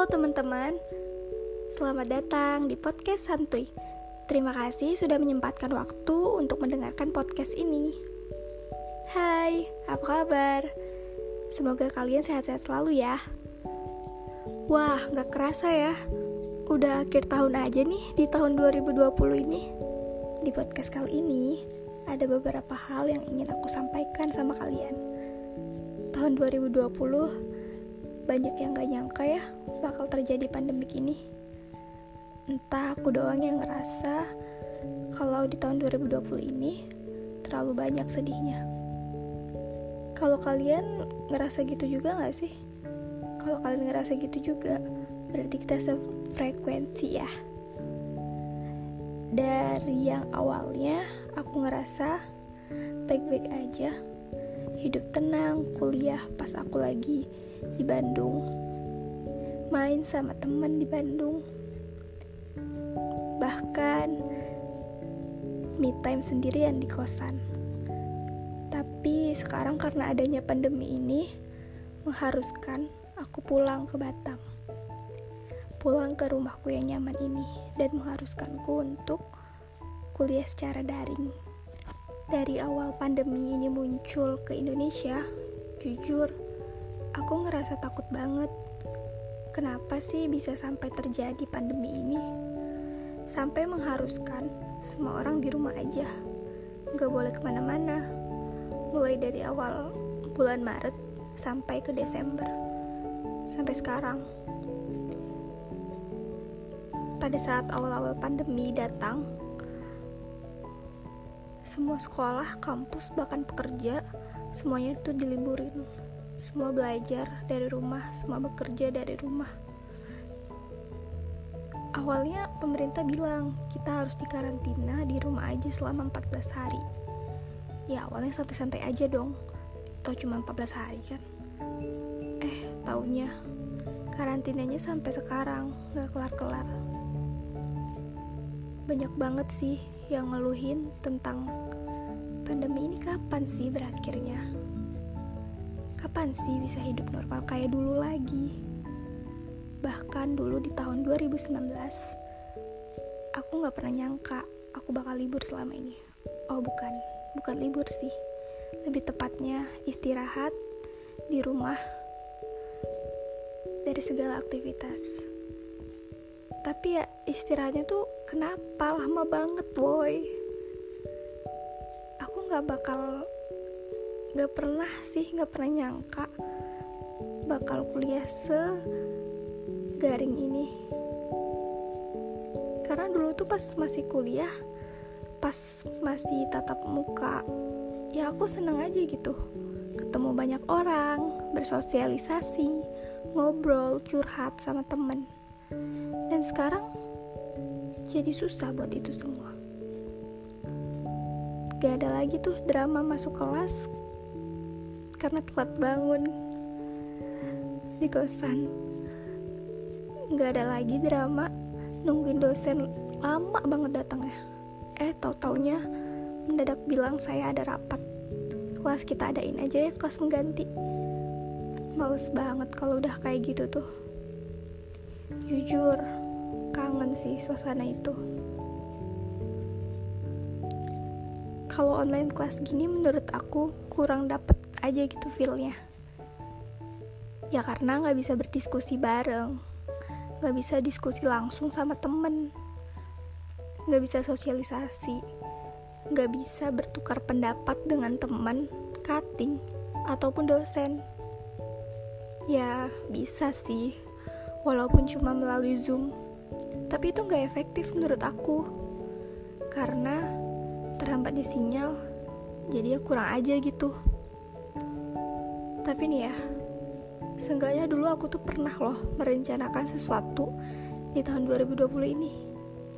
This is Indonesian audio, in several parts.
Halo teman-teman, selamat datang di podcast Santuy. Terima kasih sudah menyempatkan waktu untuk mendengarkan podcast ini. Hai, apa kabar? Semoga kalian sehat-sehat selalu ya. Wah, gak kerasa ya, udah akhir tahun aja nih di tahun 2020 ini. Di podcast kali ini, ada beberapa hal yang ingin aku sampaikan sama kalian. Tahun 2020 banyak yang gak nyangka ya bakal terjadi pandemik ini. Entah aku doang yang ngerasa kalau di tahun 2020 ini terlalu banyak sedihnya. Kalau kalian ngerasa gitu juga gak sih? Kalau kalian ngerasa gitu juga, berarti kita sefrekuensi ya. Dari yang awalnya aku ngerasa baik-baik aja, hidup tenang, kuliah pas aku lagi di Bandung. Main sama teman di Bandung. Bahkan me time sendirian di kosan. Tapi sekarang karena adanya pandemi ini mengharuskan aku pulang ke Batam. Pulang ke rumahku yang nyaman ini dan mengharuskanku untuk kuliah secara daring dari awal pandemi ini muncul ke Indonesia jujur Aku ngerasa takut banget. Kenapa sih bisa sampai terjadi pandemi ini? Sampai mengharuskan semua orang di rumah aja. Gak boleh ke mana-mana. Mulai dari awal bulan Maret sampai ke Desember. Sampai sekarang. Pada saat awal-awal pandemi datang, semua sekolah, kampus, bahkan pekerja, semuanya itu diliburin semua belajar dari rumah, semua bekerja dari rumah. Awalnya pemerintah bilang kita harus dikarantina di rumah aja selama 14 hari. Ya awalnya santai-santai aja dong, atau cuma 14 hari kan. Eh, taunya karantinanya sampai sekarang gak kelar-kelar. Banyak banget sih yang ngeluhin tentang pandemi ini kapan sih berakhirnya kapan sih bisa hidup normal kayak dulu lagi? Bahkan dulu di tahun 2019, aku gak pernah nyangka aku bakal libur selama ini. Oh bukan, bukan libur sih. Lebih tepatnya istirahat di rumah dari segala aktivitas. Tapi ya istirahatnya tuh kenapa? Lama banget boy. Aku gak bakal gak pernah sih gak pernah nyangka bakal kuliah se garing ini. Karena dulu tuh pas masih kuliah pas masih tatap muka ya aku seneng aja gitu. Ketemu banyak orang bersosialisasi ngobrol curhat sama temen dan sekarang jadi susah buat itu semua. Gak ada lagi tuh drama masuk kelas karena telat bangun. Di kosan. Nggak ada lagi drama. Nungguin dosen lama banget datangnya. Eh tau taunya mendadak bilang saya ada rapat. Kelas kita adain aja ya kelas mengganti males banget kalau udah kayak gitu tuh. Jujur kangen sih suasana itu. Kalau online kelas gini menurut aku kurang dapet aja gitu feelnya. Ya karena nggak bisa berdiskusi bareng nggak bisa diskusi langsung sama temen nggak bisa sosialisasi nggak bisa bertukar pendapat dengan teman cutting ataupun dosen. Ya bisa sih walaupun cuma melalui zoom tapi itu nggak efektif menurut aku karena terhambatnya sinyal jadi ya kurang aja gitu tapi nih ya, seenggaknya dulu aku tuh pernah loh merencanakan sesuatu di tahun 2020 ini.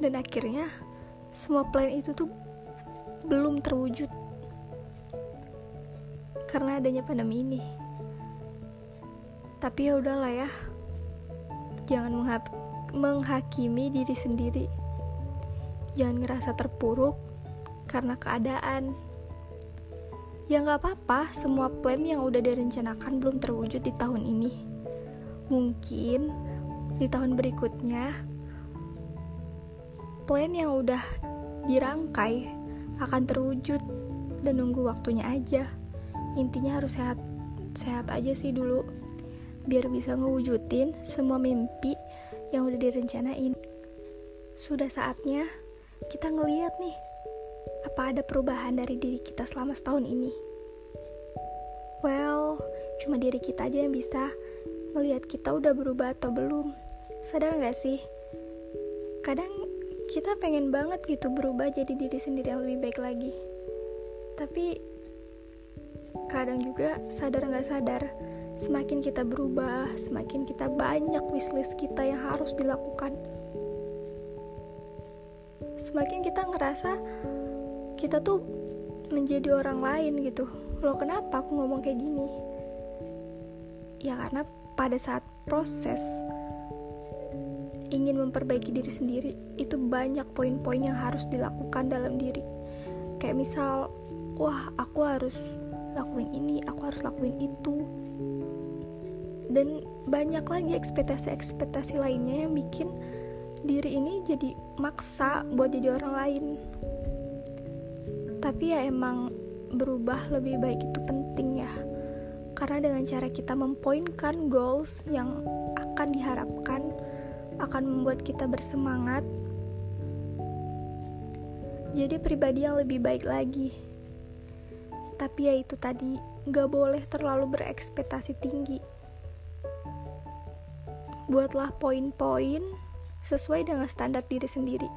Dan akhirnya semua plan itu tuh belum terwujud karena adanya pandemi ini. Tapi ya udahlah ya. Jangan menghakimi diri sendiri. Jangan ngerasa terpuruk karena keadaan Ya nggak apa-apa, semua plan yang udah direncanakan belum terwujud di tahun ini. Mungkin di tahun berikutnya plan yang udah dirangkai akan terwujud dan nunggu waktunya aja intinya harus sehat sehat aja sih dulu biar bisa ngewujudin semua mimpi yang udah direncanain. Sudah saatnya kita ngeliat nih apa ada perubahan dari diri kita selama setahun ini. Well cuma diri kita aja yang bisa ngelihat kita udah berubah atau belum. Sadar gak sih? Kadang kita pengen banget gitu berubah jadi diri sendiri yang lebih baik lagi. Tapi kadang juga sadar gak sadar semakin kita berubah semakin kita banyak wishlist kita yang harus dilakukan. Semakin kita ngerasa kita tuh menjadi orang lain gitu. Loh kenapa aku ngomong kayak gini? Ya karena pada saat proses ingin memperbaiki diri sendiri itu banyak poin-poin yang harus dilakukan dalam diri. Kayak misal wah aku harus lakuin ini aku harus lakuin itu dan banyak lagi ekspektasi-ekspektasi lainnya yang bikin diri ini jadi maksa buat jadi orang lain tapi ya emang berubah lebih baik itu penting ya karena dengan cara kita mempoinkan goals yang akan diharapkan akan membuat kita bersemangat jadi pribadi yang lebih baik lagi. Tapi ya itu tadi, gak boleh terlalu berekspektasi tinggi. Buatlah poin-poin sesuai dengan standar diri sendiri.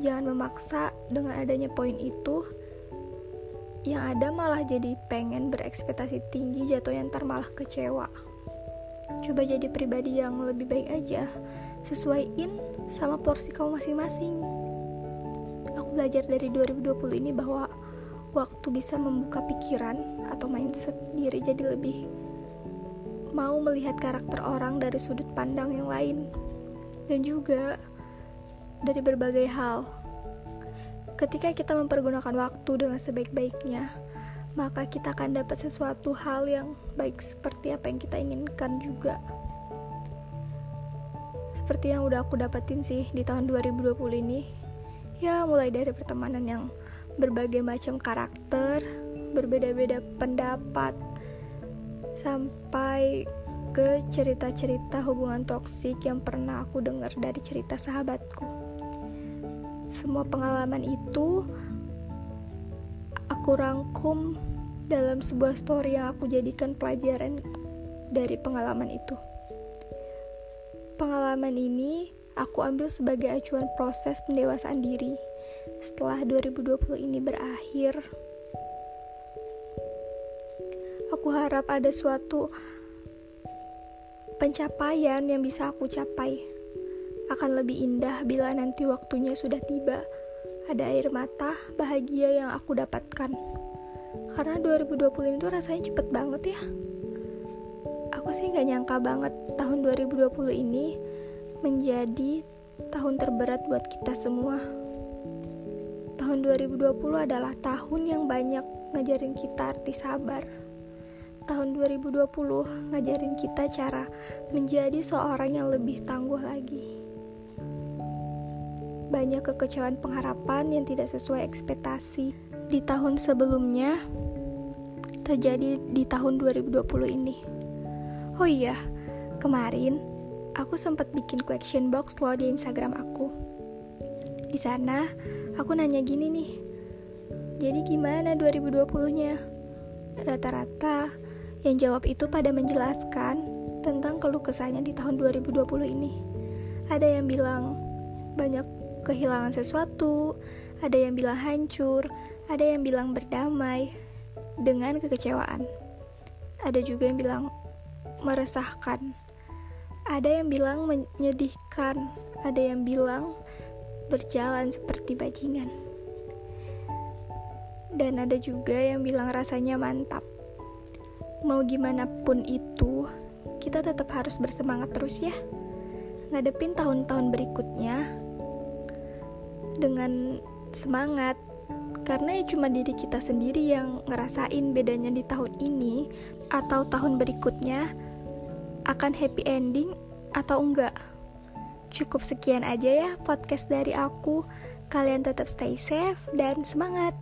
Jangan memaksa dengan adanya poin itu, yang ada malah jadi pengen berekspektasi tinggi jatuhnya ntar malah kecewa. Coba jadi pribadi yang lebih baik aja sesuaiin sama porsi kamu masing-masing aku belajar dari 2020 ini bahwa waktu bisa membuka pikiran atau mindset diri jadi lebih mau melihat karakter orang dari sudut pandang yang lain. Dan juga dari berbagai hal. Ketika kita mempergunakan waktu dengan sebaik-baiknya maka kita akan dapat sesuatu hal yang baik seperti apa yang kita inginkan juga. Seperti yang udah aku dapetin sih di tahun 2020 ini. Ya mulai dari pertemanan yang berbagai macam karakter berbeda-beda pendapat sampai ke cerita-cerita hubungan toksik yang pernah aku dengar dari cerita sahabatku semua pengalaman itu aku rangkum dalam sebuah story yang aku jadikan pelajaran dari pengalaman itu. Pengalaman ini aku ambil sebagai acuan proses pendewasaan diri setelah 2020 ini berakhir. Aku harap ada suatu pencapaian yang bisa aku capai. Akan lebih indah bila nanti waktunya sudah tiba. Ada air mata bahagia yang aku dapatkan. Karena 2020 ini tuh rasanya cepet banget ya aku sih nggak nyangka banget tahun 2020 ini menjadi tahun terberat buat kita semua. Tahun 2020 adalah tahun yang banyak ngajarin kita arti sabar. Tahun 2020 ngajarin kita cara menjadi seorang yang lebih tangguh lagi. Banyak kekecewaan pengharapan yang tidak sesuai ekspektasi di tahun sebelumnya terjadi di tahun 2020 ini. Oh iya, kemarin aku sempat bikin question box loh di Instagram aku. Di sana, aku nanya gini nih. Jadi gimana 2020-nya? Rata-rata yang jawab itu pada menjelaskan tentang keluh kesahnya di tahun 2020 ini. Ada yang bilang banyak kehilangan sesuatu, ada yang bilang hancur, ada yang bilang berdamai dengan kekecewaan. Ada juga yang bilang meresahkan. Ada yang bilang menyedihkan, ada yang bilang berjalan seperti bajingan. Dan ada juga yang bilang rasanya mantap. Mau gimana pun itu, kita tetap harus bersemangat terus ya. Ngadepin tahun-tahun berikutnya dengan semangat karena ya cuma diri kita sendiri yang ngerasain bedanya di tahun ini atau tahun berikutnya akan happy ending atau enggak Cukup sekian aja ya podcast dari aku. Kalian tetap stay safe dan semangat.